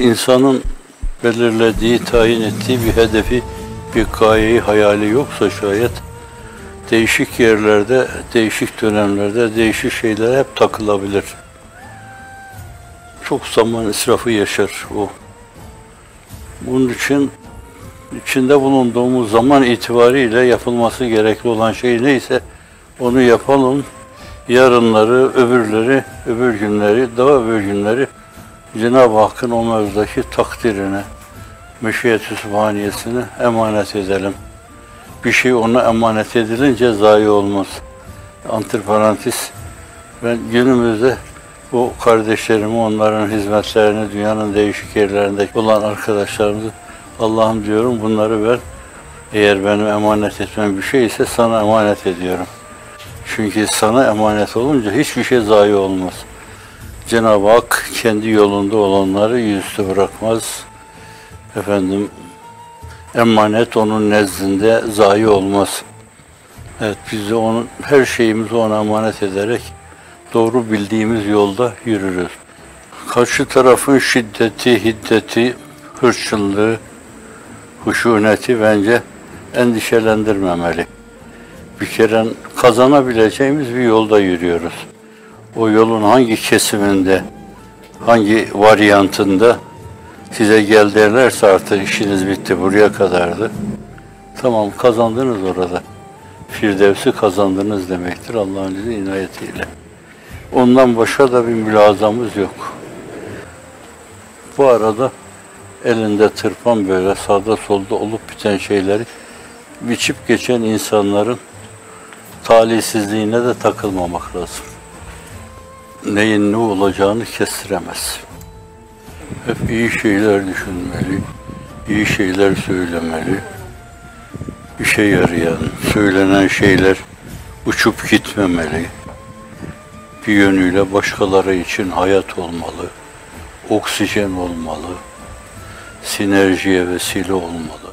İnsanın belirlediği, tayin ettiği bir hedefi, bir gayeyi, hayali yoksa şayet değişik yerlerde, değişik dönemlerde, değişik şeylere hep takılabilir. Çok zaman israfı yaşar o. Bunun için içinde bulunduğumuz zaman itibariyle yapılması gerekli olan şey neyse onu yapalım. Yarınları, öbürleri, öbür günleri, daha öbür günleri Cenab-ı Hakk'ın o mevzudaki takdirine, meşiyet-i sübhaniyesine emanet edelim. Bir şey ona emanet edilince zayi olmaz. Antiparantez, ben günümüzde bu kardeşlerimi, onların hizmetlerini, dünyanın değişik yerlerinde olan arkadaşlarımızı Allah'ım diyorum bunları ver. Eğer benim emanet etmem bir şey ise sana emanet ediyorum. Çünkü sana emanet olunca hiçbir şey zayi olmaz. Cenab-ı Hak kendi yolunda olanları yüzüstü bırakmaz. Efendim emanet onun nezdinde zayi olmaz. Evet biz de onun her şeyimizi ona emanet ederek doğru bildiğimiz yolda yürürüz. Karşı tarafın şiddeti, hiddeti, hırçınlığı, huşuneti bence endişelendirmemeli. Bir kere kazanabileceğimiz bir yolda yürüyoruz. O yolun hangi kesiminde, hangi varyantında size gel derlerse artık işiniz bitti buraya kadardı. Tamam kazandınız orada. Firdevs'i kazandınız demektir Allah'ın izni inayetiyle. Ondan başka da bir mülazamız yok. Bu arada elinde tırpan böyle sağda solda olup biten şeyleri biçip geçen insanların talihsizliğine de takılmamak lazım. Neyin ne olacağını kestiremez. Hep iyi şeyler düşünmeli, iyi şeyler söylemeli. İşe yarayan, söylenen şeyler uçup gitmemeli. Bir yönüyle başkaları için hayat olmalı, oksijen olmalı, sinerjiye vesile olmalı.